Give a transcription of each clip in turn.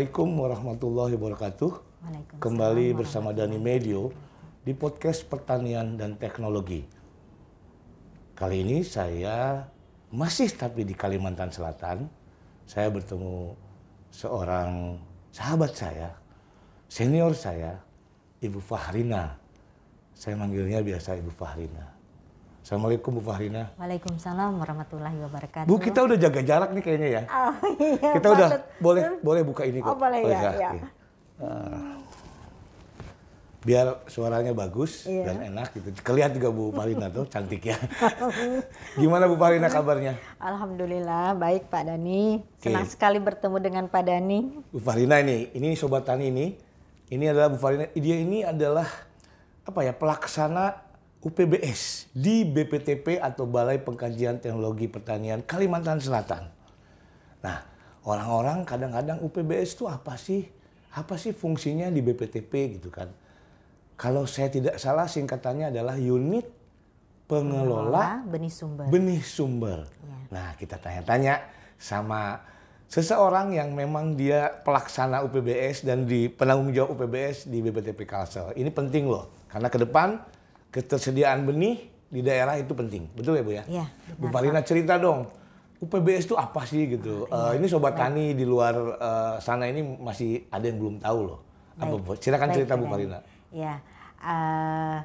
Assalamualaikum warahmatullahi wabarakatuh. Kembali bersama Dani Medio di podcast pertanian dan teknologi. Kali ini saya masih tapi di Kalimantan Selatan. Saya bertemu seorang sahabat saya, senior saya, Ibu Fahrina. Saya manggilnya biasa Ibu Fahrina. Assalamualaikum Bu Fahrina. Waalaikumsalam warahmatullahi wabarakatuh. Bu kita udah jaga jarak nih kayaknya ya. Oh, iya, kita udah boleh boleh buka ini kok. Oh, boleh, ya, nggak? ya. Iya. Ah. biar suaranya bagus Iya. dan enak gitu. Kelihatan juga Bu Fahrina tuh cantik ya. Gimana Bu Fahrina kabarnya? Alhamdulillah baik Pak Dani. Senang Oke. sekali bertemu dengan Pak Dani. Bu Farina ini, ini sobat tani ini, ini adalah Bu Farina. Dia ini adalah apa ya pelaksana UPBS di BPTP atau Balai Pengkajian Teknologi Pertanian Kalimantan Selatan. Nah, orang-orang kadang-kadang UPBS itu apa sih? Apa sih fungsinya di BPTP gitu kan? Kalau saya tidak salah singkatannya adalah unit pengelola benih sumber. benih sumber. Nah, kita tanya-tanya sama seseorang yang memang dia pelaksana UPBS dan di penanggung jawab UPBS di BPTP Kalsel. Ini penting loh, karena ke depan ketersediaan benih di daerah itu penting. Betul ya Bu ya? Iya, Bu Farina cerita dong. UPBS itu apa sih gitu? Eh, ini sobat tani di luar eh, sana ini masih ada yang belum tahu loh. Apa? Silakan Baik, cerita Bu. Farina. Ya, eh,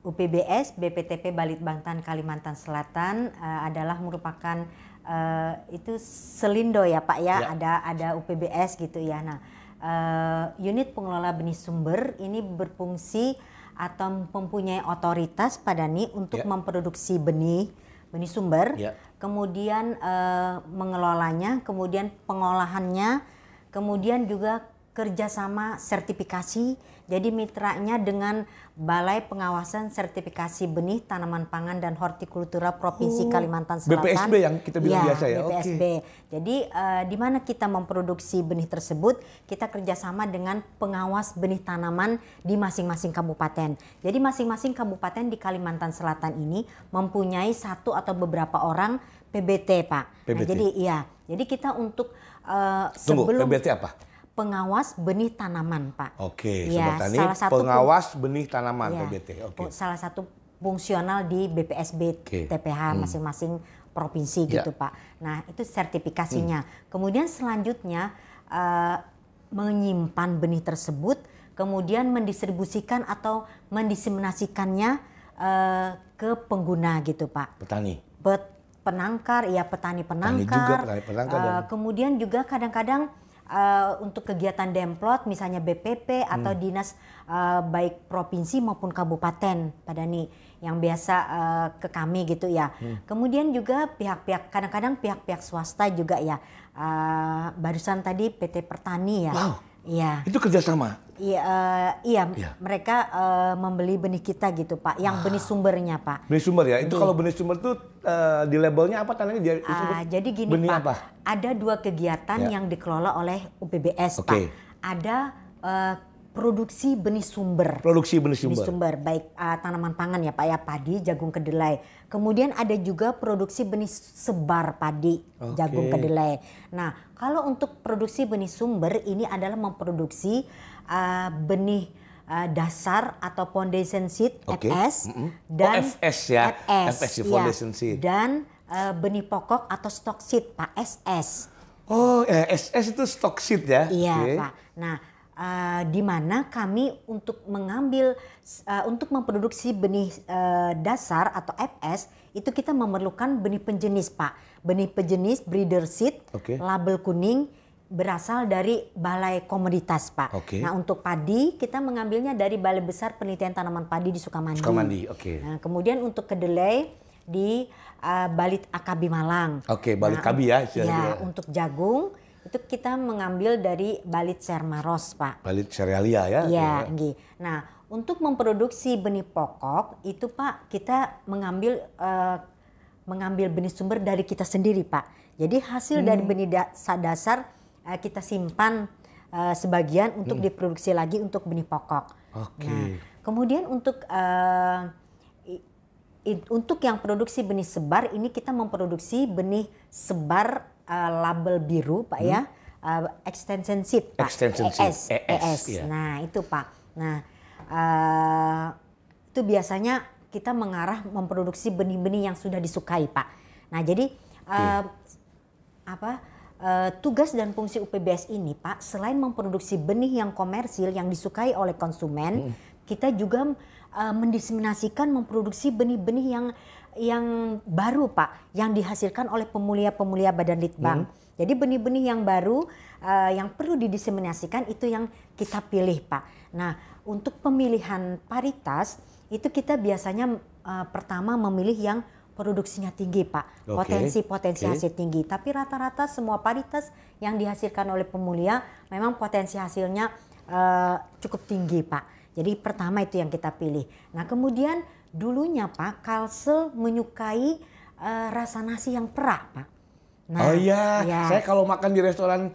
UPBS BPTP Balitbangtan Kalimantan Selatan eh, adalah merupakan eh, itu selindo ya Pak ya, Ya. ada ada UPBS gitu ya. Nah, eh, unit pengelola benih sumber ini berfungsi atau mempunyai otoritas Pak Dani untuk Ya. memproduksi benih benih sumber, Ya. kemudian eh, mengelolanya, kemudian pengolahannya, kemudian juga kerjasama sertifikasi. Jadi mitranya dengan Balai Pengawasan Sertifikasi Benih Tanaman Pangan dan Hortikultura Provinsi Oh, Kalimantan Selatan. BPSB yang kita bilang Iya, biasa ya? BPSB. Jadi eh, di mana kita memproduksi benih tersebut, kita kerjasama dengan pengawas benih tanaman di masing-masing kabupaten. Jadi masing-masing kabupaten di Kalimantan Selatan ini mempunyai satu atau beberapa orang PBT, Pak. Nah, PBT. jadi iya, jadi kita untuk eh, Tunggu, sebelum PBT apa? Pengawas benih tanaman, Pak. Oke, Iya, sobat tani, salah satu pengawas benih tanaman Iya, PBT. Oke. Salah satu fungsional di BPSB. Hmm. TPH masing-masing provinsi Ya. gitu Pak. Nah itu sertifikasinya. Kemudian selanjutnya eh, menyimpan benih tersebut, kemudian mendistribusikan atau mendiseminasikannya eh, ke pengguna gitu Pak. Petani. Pet, penangkar, ya petani penangkar. juga, petani penangkar Eh, dan- kemudian juga kadang-kadang eh, untuk kegiatan demplot, misalnya BPP atau Hmm. dinas eh, baik provinsi maupun kabupaten, Pak Dani, yang biasa eh, ke kami gitu ya. Hmm. Kemudian juga pihak-pihak, kadang-kadang pihak-pihak swasta juga ya. Eh, barusan tadi PT Pertani ya. Wow. Iya. Itu kerjasama. Iya, eh, iya, Iya. mereka eh, membeli benih kita gitu Pak, yang benih sumbernya Pak. Benih sumber ya. Itu Iya. kalau benih sumber tuh eh, di labelnya apa tanahnya dia? Ah, jadi gini benih Pak, apa? ada dua kegiatan Ya. yang dikelola oleh UPBS Oke. Pak. Ada eh, produksi benih sumber. Produksi benih Benih sumber. sumber, baik ah, tanaman pangan ya Pak ya, padi, jagung kedelai. Kemudian ada juga produksi benih sebar padi, Oke. jagung kedelai. Nah, kalau untuk produksi benih sumber ini adalah memproduksi ah, benih ah, dasar atau foundation seed Oke. FS Mm-mm. dan Oh, FS ya. FS, FS, iya. foundation seed. Dan eh, benih pokok atau stock seed Pak SS. Oh, eh, SS itu stock seed ya? Iya Oke. Pak. Nah, eh, di mana kami untuk mengambil eh, untuk memproduksi benih eh, dasar atau FS itu kita memerlukan benih penjenis Pak. Benih penjenis breeder seed, Oke. label kuning berasal dari Balai Komoditas Pak. Oke. Nah untuk padi kita mengambilnya dari Balai Besar Penelitian Tanaman Padi di Sukamandi. Sukamandi, oke. Nah, kemudian untuk kedelai di uh, Balit Akabi Malang. Oke, Balit Kabi ya istilahnya. Ya, untuk jagung itu kita mengambil dari Balit Sermaros, Pak. Balit cerealia ya? Iya, nggih. Nah, untuk memproduksi benih pokok itu Pak, kita mengambil uh, mengambil benih sumber dari kita sendiri, Pak. Jadi hasil dari benih da- dasar uh, kita simpan uh, sebagian untuk diproduksi lagi untuk benih pokok. Oke. Nah, kemudian untuk uh, untuk yang produksi benih sebar ini kita memproduksi benih sebar uh, label biru, Pak ya. uh, extension seed Pak. Extension ES, ES, ES. iya. Nah, itu Pak. Nah, uh, itu biasanya kita mengarah memproduksi benih-benih yang sudah disukai, Pak. Nah, jadi uh, apa uh, tugas dan fungsi UPBS ini, Pak, selain memproduksi benih yang komersil yang disukai oleh konsumen, kita juga uh, mendiseminasikan memproduksi benih-benih yang yang baru, Pak, yang dihasilkan oleh pemulia-pemulia Badan Litbang. Jadi benih-benih yang baru uh, yang perlu didiseminasikan itu yang kita pilih, Pak. Nah, untuk pemilihan paritas itu kita biasanya uh, pertama memilih yang produksinya tinggi, Pak. Potensi-potensi Oke. hasil tinggi. Tapi rata-rata semua paritas yang dihasilkan oleh pemulia memang potensi hasilnya eh, cukup tinggi, Pak. Jadi pertama itu yang kita pilih. Nah, kemudian dulunya Pak, Kalsel menyukai eh, rasa nasi yang perak, Pak. Nah, oh iya, ya. saya kalau makan di restoran,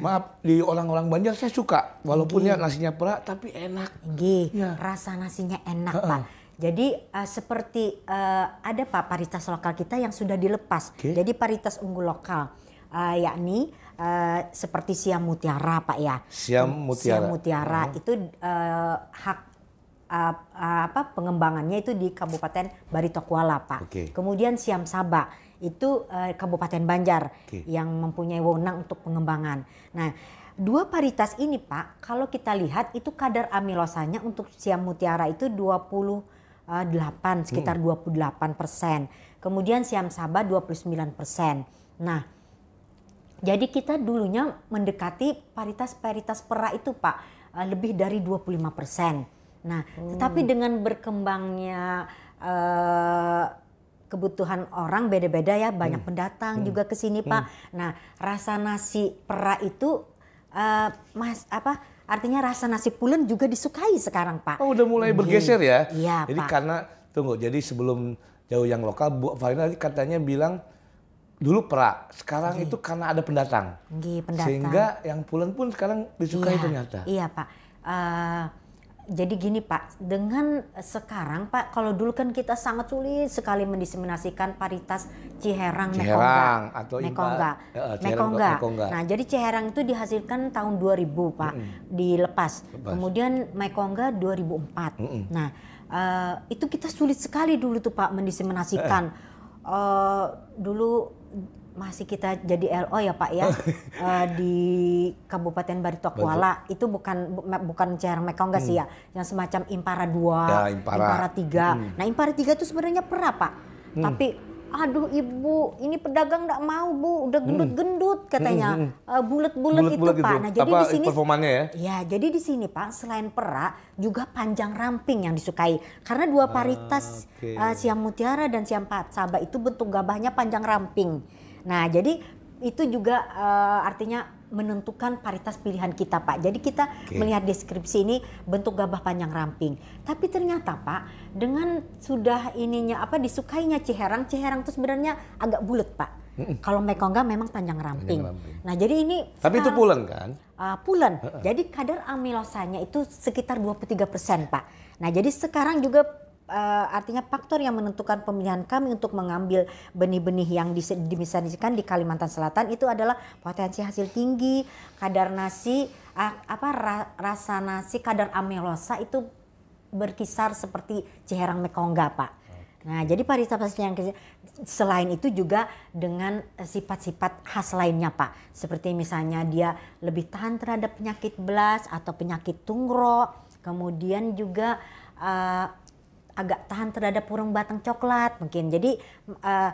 maaf di orang-orang Banjar saya suka, walaupun ya nasinya perak tapi enak. Nggih, Iya. rasa nasinya enak Pak. Jadi eh, seperti eh, ada Pak paritas lokal kita yang sudah dilepas. Oke. Jadi paritas unggul lokal, eh, yakni eh, seperti siam mutiara Pak ya. Siam mutiara. Siam mutiara itu eh, hak eh, apa pengembangannya itu di Kabupaten Baritokuala Pak. Oke. Kemudian siam saba itu eh, Kabupaten Banjar Oke. yang mempunyai wewenang untuk pengembangan. Nah, dua paritas ini Pak, kalau kita lihat itu kadar amilosanya untuk siam mutiara itu 28 sekitar 28 persen. Kemudian siam sabah 29 persen. Nah, jadi kita dulunya mendekati paritas-paritas perak itu Pak eh, lebih dari 25 persen. Nah, tetapi dengan berkembangnya eh, kebutuhan orang beda-beda ya, banyak pendatang juga ke sini Pak. Nah, rasa nasi perak itu eh, mas apa? Artinya rasa nasi pulen juga disukai sekarang Pak. Oh udah mulai bergeser ya? Iya, Jadi Pak. karena tunggu, jadi sebelum jauh yang lokal, Bu Farina tadi katanya bilang dulu perak, sekarang itu karena ada pendatang. Nggih, pendatang. Sehingga yang pulen pun sekarang disukai Iya, ternyata. Iya Pak. Eh, jadi gini Pak, dengan sekarang Pak, kalau dulu kan kita sangat sulit sekali mendiseminasikan paritas Ciherang, Ciherang Mekongga. atau Mekongga. Ya, Ciherang, Mekongga. Mekongga. Nah, jadi Ciherang itu dihasilkan tahun 2000 Pak, dilepas. Lepas. Kemudian Mekongga 2004. Nah, eh, itu kita sulit sekali dulu tuh Pak mendiseminasikan. Eh, dulu masih kita jadi LO ya Pak ya? Eh, di Kabupaten Baritokuala itu bukan bu- bukan Ciherang Mekongga sih ya? Yang semacam Impara 2, Ya, Impara. 3. Nah, Impara 3 itu sebenarnya pernah Pak. Tapi aduh Ibu, ini pedagang nggak mau Bu, udah gendut-gendut katanya. Eh, bulet-bulet itu Bulet-bulet Pak. itu. Nah, jadi Apa di sini performanya ya? Ya, jadi di sini Pak, selain perak juga panjang ramping yang disukai. Karena dua paritas Ah, oke. eh, siam mutiara dan siam pat sabah itu bentuk gabahnya panjang ramping. Nah, jadi itu juga eh, artinya menentukan paritas pilihan kita Pak. Jadi kita Oke. melihat deskripsi ini bentuk gabah panjang ramping. Tapi ternyata Pak, dengan sudah ininya apa disukainya Ciherang, Ciherang itu sebenarnya agak bulat Pak. Kalau Mekongga memang panjang ramping. ramping. Nah, jadi ini Tapi itu pulen kan? Uh, pulen. Jadi kadar amilosanya itu sekitar 23 persen, Pak. Nah, jadi sekarang juga uh, artinya faktor yang menentukan pemilihan kami untuk mengambil benih-benih yang dimisaliskan di Kalimantan Selatan itu adalah potensi hasil tinggi, kadar nasi, uh, apa ra- rasa nasi, kadar amilosa itu berkisar seperti Ciherang Mekongga, Pak. Nah, jadi paritas yang selain itu juga dengan eh, sifat-sifat khas lainnya, Pak. Seperti misalnya dia lebih tahan terhadap penyakit belas atau penyakit tungro, kemudian juga eh, agak tahan terhadap burung batang coklat mungkin. Jadi eh,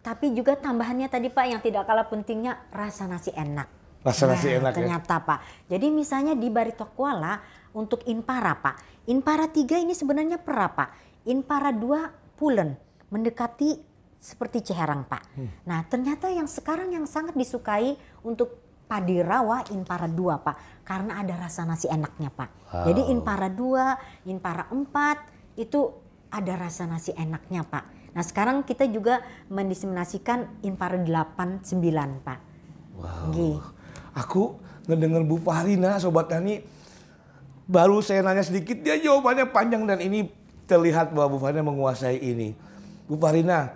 tapi juga tambahannya tadi Pak yang tidak kalah pentingnya rasa nasi enak. Rasa nasi Nah, enak ya? ternyata Pak. Jadi misalnya di Baritokuala untuk Inpara Pak. Inpara 3 ini sebenarnya pera Pak. Inpara 2 pulen mendekati seperti Ciherang Pak. Hmm. Nah ternyata yang sekarang yang sangat disukai untuk padi rawa Inpara 2 Pak. Karena ada rasa nasi enaknya Pak. Jadi Inpara 2, Inpara 4 itu ada rasa nasi enaknya Pak. Nah sekarang kita juga mendiseminasikan Inpara 8, 9 Pak. Wow. Nggih. Aku ngedenger Bu Farina, Sobat Tani, baru saya nanya sedikit, dia jawabannya panjang dan ini terlihat bahwa Bu Farina menguasai ini. Bu Farina,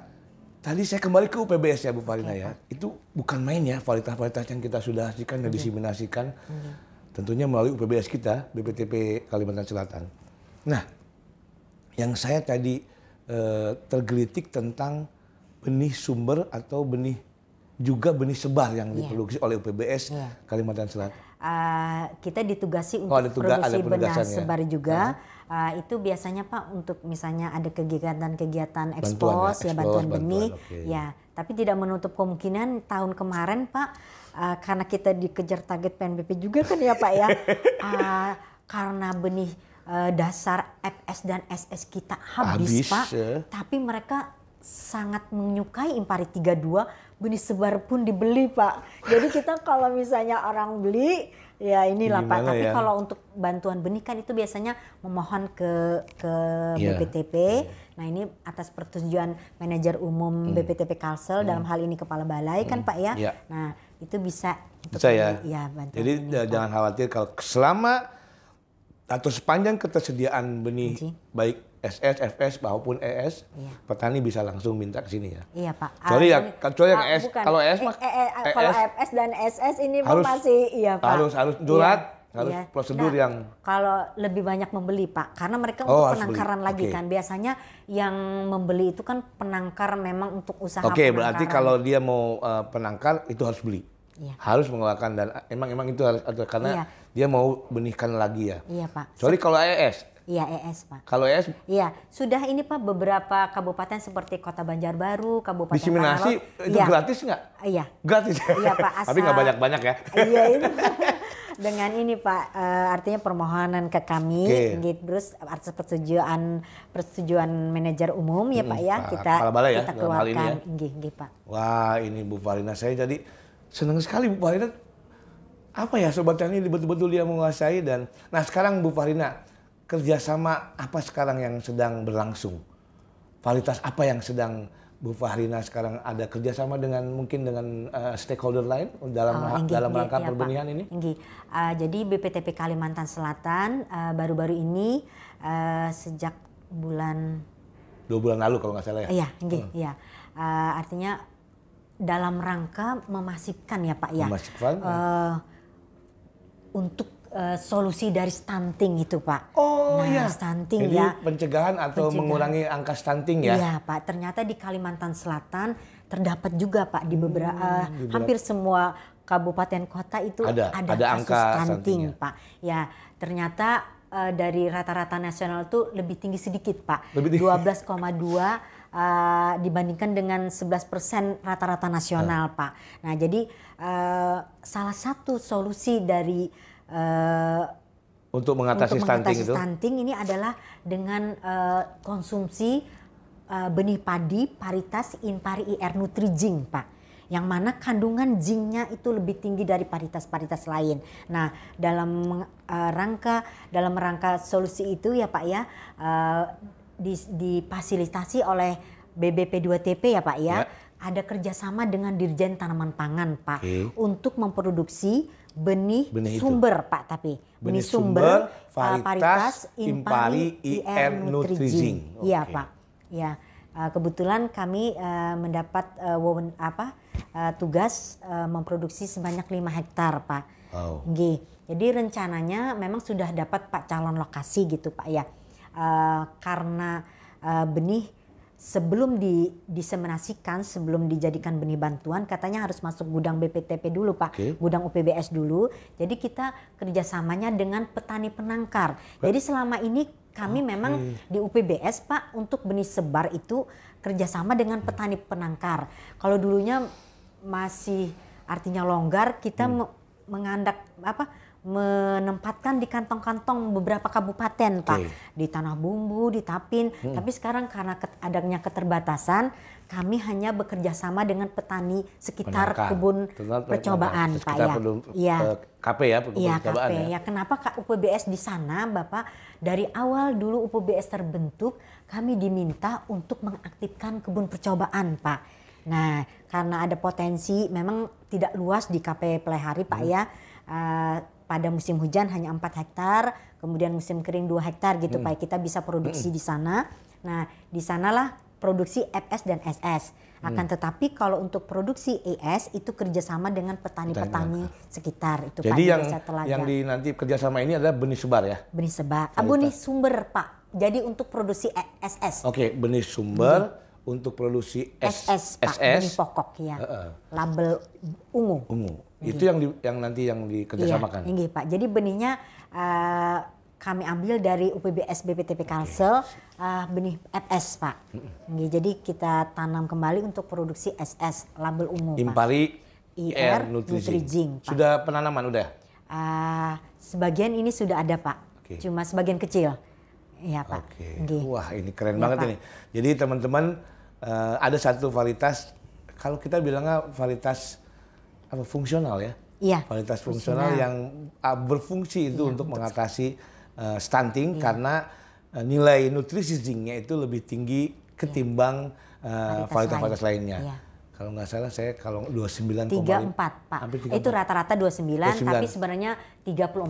tadi saya kembali ke UPBS ya Bu Farina ya. Itu bukan main ya varietas-varietas yang kita sudah hasilkan dan diseminasikan. Tentunya melalui UPBS kita, BPTP Kalimantan Selatan. Nah, yang saya tadi eh, tergelitik tentang benih sumber atau benih juga benih sebar yang diproduksi oleh UPBS Iya. Kalimantan Selatan. Uh, kita ditugasi Oh, untuk tuga- ada produksi benih sebar juga. Uh, itu biasanya Pak untuk misalnya ada kegiatan-kegiatan ekspos ya, ya, bantuan bantuan, benih. oke. Ya, tapi tidak menutup kemungkinan tahun kemarin Pak uh, karena kita dikejar target PNBP juga kan ya Pak ya. Uh, karena benih uh, dasar FS dan SS kita Habis, habis, Pak. ya. Tapi mereka sangat menyukai Impari 32 benih sebar pun dibeli Pak. Jadi kita kalau misalnya orang beli ya inilah Pak. Gimana Tapi ya? kalau untuk bantuan benih kan itu biasanya memohon ke ke Iya. BPTP. Nah ini atas persetujuan manajer umum BPTP Kalsel dalam hal ini kepala balai kan Pak ya. Iya. Nah itu bisa. Bisa ya. bantuan Jadi benih, eh, Pak. jangan khawatir kalau selama atau sepanjang ketersediaan benih baik SS, FS maupun ES, Iya. petani bisa langsung minta ke sini ya. Iya Pak. Kecuali yang- ini- kecuali yang S. bukan. Kalau S Eh, mah- eh, eh, kalau ES FS dan SS ini harus- masih iya Pak. harus- harus surat, Iya, harus iya. prosedur Nah, yang- Kalau lebih banyak membeli Pak, karena mereka Oh, untuk penangkaran beli. lagi Oke. kan. Biasanya yang membeli itu kan penangkar memang untuk usaha Oke, penangkaran. berarti kalau dia mau eh, penangkar itu harus beli. Iya. Harus mengeluarkan dan emang emang itu harus ada karena Iya. dia mau benihkan lagi ya. Iya Pak. Kecuali kalau ES. Iya ES Pak. Kalau ES Iya, sudah ini Pak beberapa kabupaten seperti Kota Banjarbaru, Kabupaten diseminasi Tanah itu. Iya. gratis nggak? Iya. Gratis. Iya, Pak, Tapi nggak asal- banyak-banyak ya. Iya ini dengan ini Pak eh, artinya permohonan ke kami Oke. gitu, terus atas persetujuan persetujuan manajer umum ya Pak ya Pak kita ya, kita ini keluarkan ya. Nggih, nggih, Pak. Wah ini Bu Farina saya jadi senang sekali Bu Farina. Apa ya sobat ini betul-betul dia menguasai dan nah sekarang Bu Farina kerjasama apa sekarang yang sedang berlangsung? Varietas apa yang sedang Bu Farina sekarang ada kerjasama dengan mungkin dengan eh, stakeholder lain dalam Oh, inggih, dalam rangka iya, Pak. perbenihan ini? Inggih. Ah, jadi BPTP Kalimantan Selatan ah, baru-baru ini ah, sejak bulan Dua bulan lalu kalau nggak salah ya. Iya, nggih, iya. Eh, artinya dalam rangka memasifkan ya Pak ya. Memasifkan. Eh, untuk eh, solusi dari stunting itu Pak. Oh nah, ya. stunting Jadi ya. pencegahan atau Pencegahan. mengurangi angka stunting ya. Iya Pak, ternyata di Kalimantan Selatan terdapat juga Pak di beberapa Hmm, di hampir semua kabupaten kota itu Ada, ada, ada kasus angka stunting. Pak. Ya, ternyata dari rata-rata nasional itu lebih tinggi sedikit Pak. Lebih tinggi. 12,2 eh, dibandingkan dengan 11% rata-rata nasional Pak. Nah, jadi eh, salah satu solusi dari eh, Untuk mengatasi untuk stunting mengatasi itu. stunting ini adalah dengan eh, konsumsi eh, benih padi paritas Impari IR Nutrijing, Pak. Yang mana kandungan zinc-nya itu lebih tinggi dari paritas-paritas lain. Nah, dalam eh, rangka dalam rangka solusi itu ya Pak ya dis- difasilitasi oleh BBP2TP ya Pak ya. Ya. Ada kerjasama dengan Dirjen Tanaman Pangan Pak Oke. untuk memproduksi benih, Benih itu. sumber Pak tapi Benih benih sumber, sumber, varietas, uh, paritas Impari IR. Nutrijing. Iya Oke. Pak. Ya kebetulan kami uh, mendapat uh, apa uh, tugas uh, memproduksi sebanyak 5 hektar Pak. Nggih. Jadi rencananya memang sudah dapat Pak calon lokasi gitu Pak ya. Uh, karena uh, benih sebelum di, diseminasikan, sebelum dijadikan benih bantuan, katanya harus masuk gudang BPTP dulu Pak, Oke. gudang UPBS dulu. Jadi kita kerjasamanya dengan petani penangkar. Jadi selama ini kami memang di UPBS Pak untuk benih sebar itu kerjasama dengan petani penangkar. Kalau dulunya masih artinya longgar, kita Hmm. me- mengandak apa? Menempatkan di kantong-kantong beberapa kabupaten Pak Oke. di Tanah Bumbu, di Tapin. Hmm. Tapi sekarang karena ket- adanya keterbatasan, kami hanya bekerja sama dengan petani sekitar Penangkar. kebun Tentu- percobaan Pak ya. Iya. eh, KP ya, kebun Iya percobaan KP ya. ya. Kenapa Kak UPBS di sana Bapak? Dari awal dulu UPBS terbentuk, kami diminta untuk mengaktifkan kebun percobaan Pak. Nah, karena ada potensi memang tidak luas di KP Pelehari Pak ya. Eh, pada musim hujan hanya 4 hektar, kemudian musim kering 2 hektar gitu Pak. Kita bisa produksi di sana. Nah, di sanalah produksi FS dan SS. Akan tetapi kalau untuk produksi ES itu kerjasama dengan petani-petani sekitar itu Jadi Pak yang Telaga. yang di nanti kerjasama ini adalah benih sebar ya. benih sebak, ah, benih sumber Pak. Jadi untuk produksi E- SS. Oke, benih sumber untuk produksi S- SS Pak, benih SS pokok ya. Label ungu. ungu. Itu yang di, yang nanti yang dikerjasamakan. Iya, ini Pak. Jadi benihnya eh, kami ambil dari UPBS BPTP Kalsel eh, benih FS Pak. Nggih, Jadi kita tanam kembali untuk produksi SS label ungu Pak. Impari IR. Nutrizing, Pak. Sudah penanaman udah? Eh, sebagian ini sudah ada Pak. Oke. Cuma sebagian kecil. Iya Pak. Oke. Nggih. Wah, ini keren Iya, banget Pak. ini. Jadi teman-teman eh, ada satu varietas kalau kita bilangnya varietas apa fungsional ya? Iya, Varietas fungsional, yang ah, berfungsi itu untuk mengatasi eh, stunting Iya. karena eh, nilai nutrisi zincnya itu lebih tinggi ketimbang eh, Varietas varietas-varietas lain. lainnya. Iya. Kalau nggak salah saya kalau 29,5 tiga empat Pak. Hampir Itu rata-rata 29, 29. tapi sebenarnya 34,5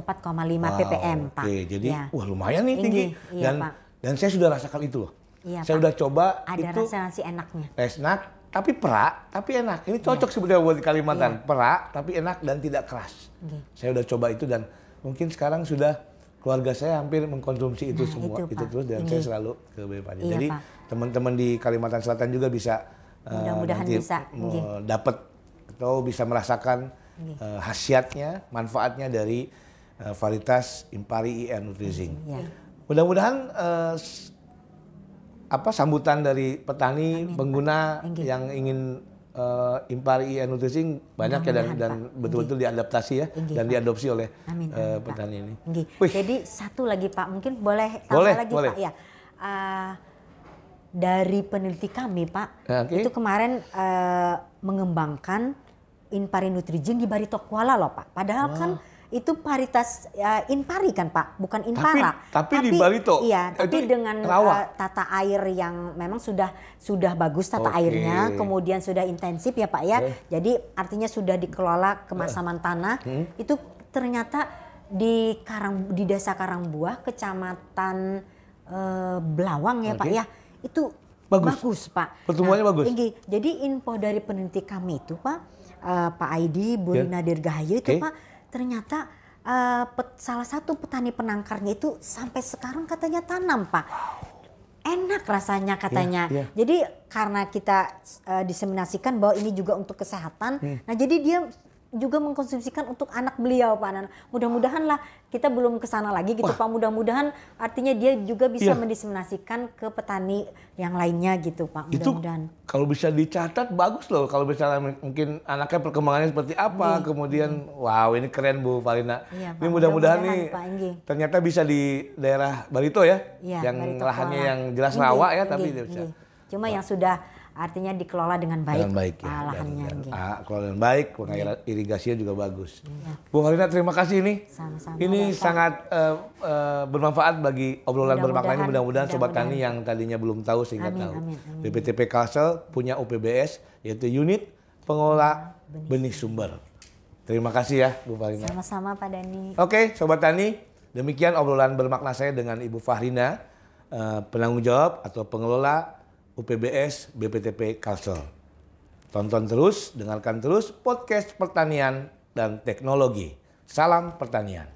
Wow, ppm Pak. Oke, jadi Ya. wah lumayan nih Tinggi, tinggi. iya, dan Pak. dan saya sudah rasakan itu loh. Iya, saya Pak. udah coba Ada itu rasa nasi enaknya. enak tapi perak tapi enak. Ini cocok sebenarnya buat di Kalimantan. Iya. Perak tapi enak dan tidak keras. Saya udah coba itu dan mungkin sekarang sudah keluarga saya hampir mengkonsumsi itu Nah, semua itu, itu, terus dan Ini. saya selalu ke Bepani. Iya, Jadi teman-teman di Kalimantan Selatan juga bisa eh, Mudah-mudahan bisa. Eh, dapat atau bisa merasakan eh, khasiatnya, manfaatnya dari eh, varietas Impari IR Nutrizing. Ya. Mudah-mudahan s- apa sambutan dari petani pengguna Enggih. yang ingin eh, Impari IR Nutrizing banyak ya dan dan betul-betul diadaptasi ya Enggih, dan Pak. diadopsi oleh Amin, amin, Pak. petani ini. Wih. Jadi satu lagi Pak, mungkin boleh tambah Boleh, lagi boleh. Pak ya. Ah, dari peneliti kami Pak, Ya, oke. itu kemarin eh, mengembangkan Inpari Nutrijin di Barito Kuala loh Pak. Padahal kan itu paritas ya, Inpari kan Pak, bukan Inpara. tapi di Barito, Iya, itu tapi dengan rawa. eh, tata air yang memang sudah sudah bagus tata Oke. airnya, kemudian sudah intensif ya Pak ya. Jadi artinya sudah dikelola kemasaman tanah. Hmm. Itu ternyata di Karang di Desa Karangbuah, Kecamatan eh, Belawang ya Pak Oke. ya. Itu Bagus. Pak. Pertumbuhannya bagus. Tinggi. Jadi info dari peneliti kami itu Pak, eh, Pak Aidi, Bu Ya. Rina Dirgahayu itu Oke. Pak, ternyata pet- salah satu petani penangkarnya itu sampai sekarang katanya tanam Pak. Enak rasanya katanya. Iya, iya. Jadi karena kita eh, diseminasikan bahwa ini juga untuk kesehatan. Hmm. Nah, jadi dia juga mengkonsumsikan untuk anak beliau Pak Nana. Mudah-mudahan lah kita belum ke sana lagi gitu Pak. Mudah-mudahan artinya dia juga bisa Iya. mendiseminasikan ke petani yang lainnya gitu Pak. Itu Mudah-mudahan. kalau bisa dicatat bagus loh. Kalau misalnya mungkin anaknya perkembangannya seperti apa, kemudian wow ini keren Bu Valina. Iya, Pak. ini mudah-mudahan Mudah-mudahan, nih Pak ternyata bisa di daerah Barito ya, Iya, yang Barito lahannya Kuala. yang jelas rawa ya, tapi dia bisa. Cuma yang sudah artinya dikelola dengan baik, dengan baik ya. Pak, Dan- lahannya. dan- nggih. ah, kalau dengan baik, pengairan irigasinya juga bagus. Bu Valina terima kasih ini. Sama-sama, Ini Bapak. sangat eh, eh, bermanfaat bagi obrolan bermakna ini. Mudah-mudahan, Mudah-mudahan sobat tani yang tadinya belum tahu sehingga Amin, tahu. amin, amin. BPTP Kalsel punya UPBS yaitu unit pengelola benih sumber. Terima kasih ya Bu Valina. Sama-sama Pak Dani. Oke, sobat tani, demikian obrolan bermakna saya dengan Ibu Fahrina, eh, penanggung jawab atau pengelola UPBS BPTP Kalsel. Tonton terus, dengarkan terus podcast pertanian dan teknologi. Salam pertanian.